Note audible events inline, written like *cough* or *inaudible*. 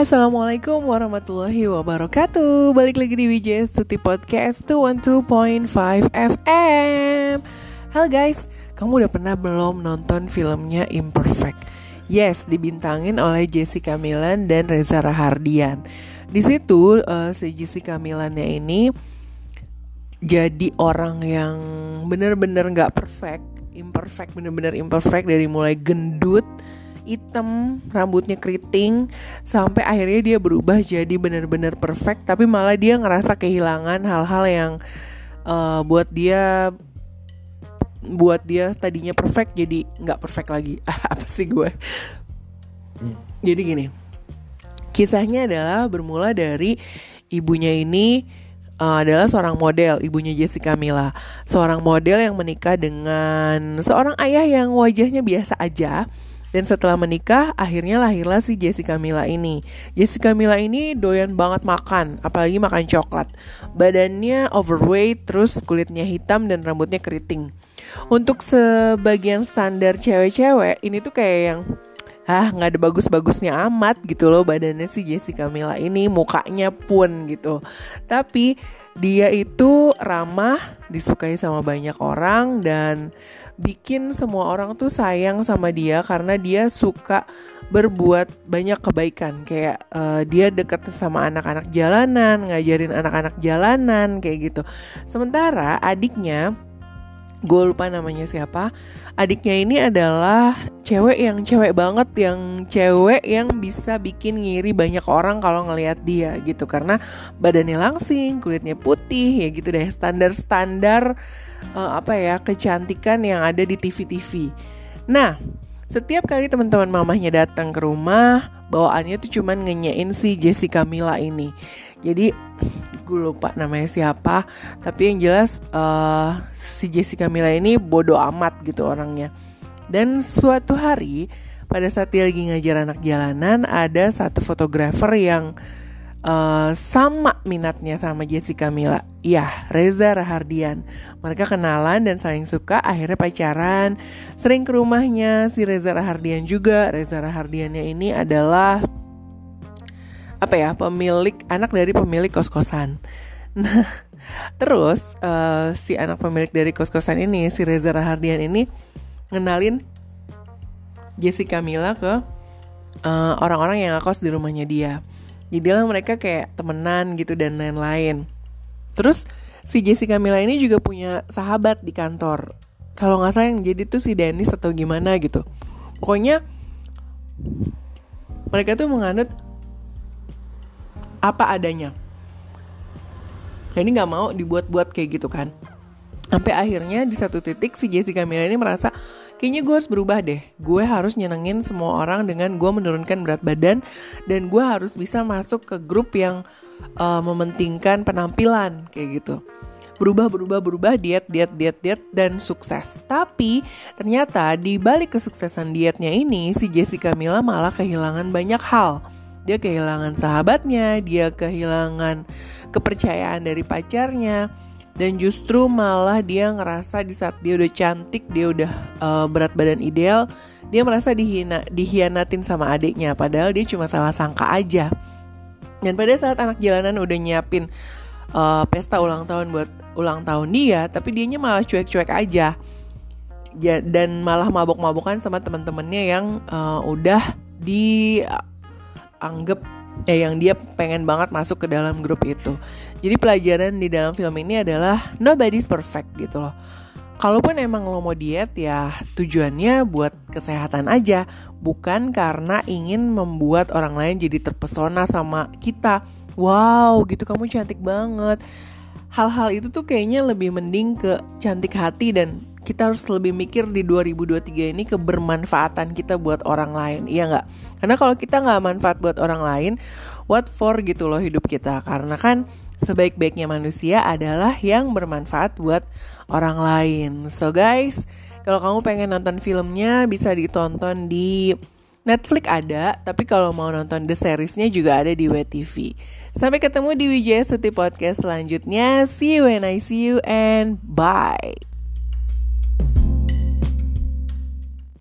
Assalamualaikum warahmatullahi wabarakatuh. Balik lagi di WJ Stuti Podcast 212.5 FM Halo guys, kamu udah pernah belum nonton filmnya Imperfect? Yes, dibintangin oleh Jessica Milan dan Reza Rahardian. Di situ uh, si Jessica Milannya ini jadi orang yang bener-bener gak perfect. Imperfect, bener-bener imperfect dari mulai gendut hitam, rambutnya keriting sampai akhirnya dia berubah jadi benar-benar perfect tapi malah dia ngerasa kehilangan hal-hal yang uh, buat dia buat dia tadinya perfect jadi nggak perfect lagi. *laughs* Apa sih gue? Jadi gini kisahnya adalah bermula dari ibunya ini uh, adalah seorang model, ibunya Jessica Mila. Seorang model yang menikah dengan seorang ayah yang wajahnya biasa aja, dan setelah menikah, akhirnya lahirlah si Jessica Mila ini. Jessica Mila ini doyan banget makan, apalagi makan coklat. Badannya overweight, terus kulitnya hitam dan rambutnya keriting. Untuk sebagian standar cewek-cewek, ini tuh kayak yang ah nggak ada bagus-bagusnya amat gitu loh badannya si Jessica Mila ini mukanya pun gitu tapi dia itu ramah disukai sama banyak orang dan bikin semua orang tuh sayang sama dia karena dia suka berbuat banyak kebaikan. Kayak uh, dia deket sama anak-anak jalanan ngajarin anak-anak jalanan kayak gitu. Sementara adiknya gue lupa namanya siapa. Adiknya ini adalah cewek yang cewek banget yang cewek yang bisa bikin ngiri banyak orang kalau ngelihat dia gitu. Karena badannya langsing kulitnya putih ya gitu deh. Standar standar uh, apa ya kecantikan yang ada di TV-TV. Nah, setiap kali teman-teman mamahnya datang ke rumah, bawaannya tuh cuman ngenyain si Jessica Mila ini. Jadi gue lupa namanya siapa, tapi yang jelas uh, si Jessica Mila ini bodoh amat gitu orangnya. Dan suatu hari pada saat dia lagi ngajar anak jalanan, ada satu fotografer yang uh, sama minatnya sama Jessica Mila. Iya, Reza Rahardian. Mereka kenalan dan saling suka, akhirnya pacaran. Sering ke rumahnya si Reza Rahardian juga. Reza Rahardiannya ini adalah apa ya, pemilik anak dari pemilik kos-kosan. *laughs* Nah, terus uh, si anak pemilik dari kos-kosan ini, si Reza Rahardian ini ngenalin Jessica Mila ke uh, orang-orang yang ngekos di rumahnya dia jadilah mereka kayak temenan gitu dan lain-lain. Terus si Jessica Mila ini juga punya sahabat di kantor. Kalau nggak salah yang jadi tuh si Dennis atau gimana gitu. Pokoknya mereka tuh menganut apa adanya. Nah, ini nggak mau dibuat-buat kayak gitu kan. Sampai akhirnya di satu titik si Jessica Mila ini merasa kayaknya gue harus berubah deh. Gue harus nyenengin semua orang dengan gue menurunkan berat badan dan gue harus bisa masuk ke grup yang uh, mementingkan penampilan kayak gitu. Berubah, berubah, berubah, diet, diet, diet, diet, dan sukses. Tapi ternyata di balik kesuksesan dietnya ini, si Jessica Mila malah kehilangan banyak hal. Dia kehilangan sahabatnya, dia kehilangan kepercayaan dari pacarnya, dan justru malah dia ngerasa di saat dia udah cantik dia udah uh, berat badan ideal dia merasa dihina dihianatin sama adiknya. Padahal dia cuma salah sangka aja. Dan pada saat anak jalanan udah nyiapin uh, pesta ulang tahun buat ulang tahun dia tapi dianya malah cuek-cuek aja. Ya, dan malah mabok-mabokan sama teman-temannya yang uh, udah dianggap ya yang dia pengen banget masuk ke dalam grup itu. Jadi pelajaran di dalam film ini adalah nobody's perfect gitu loh. Kalaupun emang lo mau diet ya tujuannya buat kesehatan aja, bukan karena ingin membuat orang lain jadi terpesona sama kita. Wow, gitu kamu cantik banget. Hal-hal itu tuh kayaknya lebih mending ke cantik hati dan kita harus lebih mikir di 2023 ini kebermanfaatan kita buat orang lain, iya nggak? Karena kalau kita nggak manfaat buat orang lain, what for gitu loh hidup kita? Karena kan sebaik-baiknya manusia adalah yang bermanfaat buat orang lain. So guys, kalau kamu pengen nonton filmnya bisa ditonton di Netflix ada, tapi kalau mau nonton the seriesnya juga ada di WTV. Sampai ketemu di Wijaya Suti Podcast selanjutnya. See you when I see you and bye.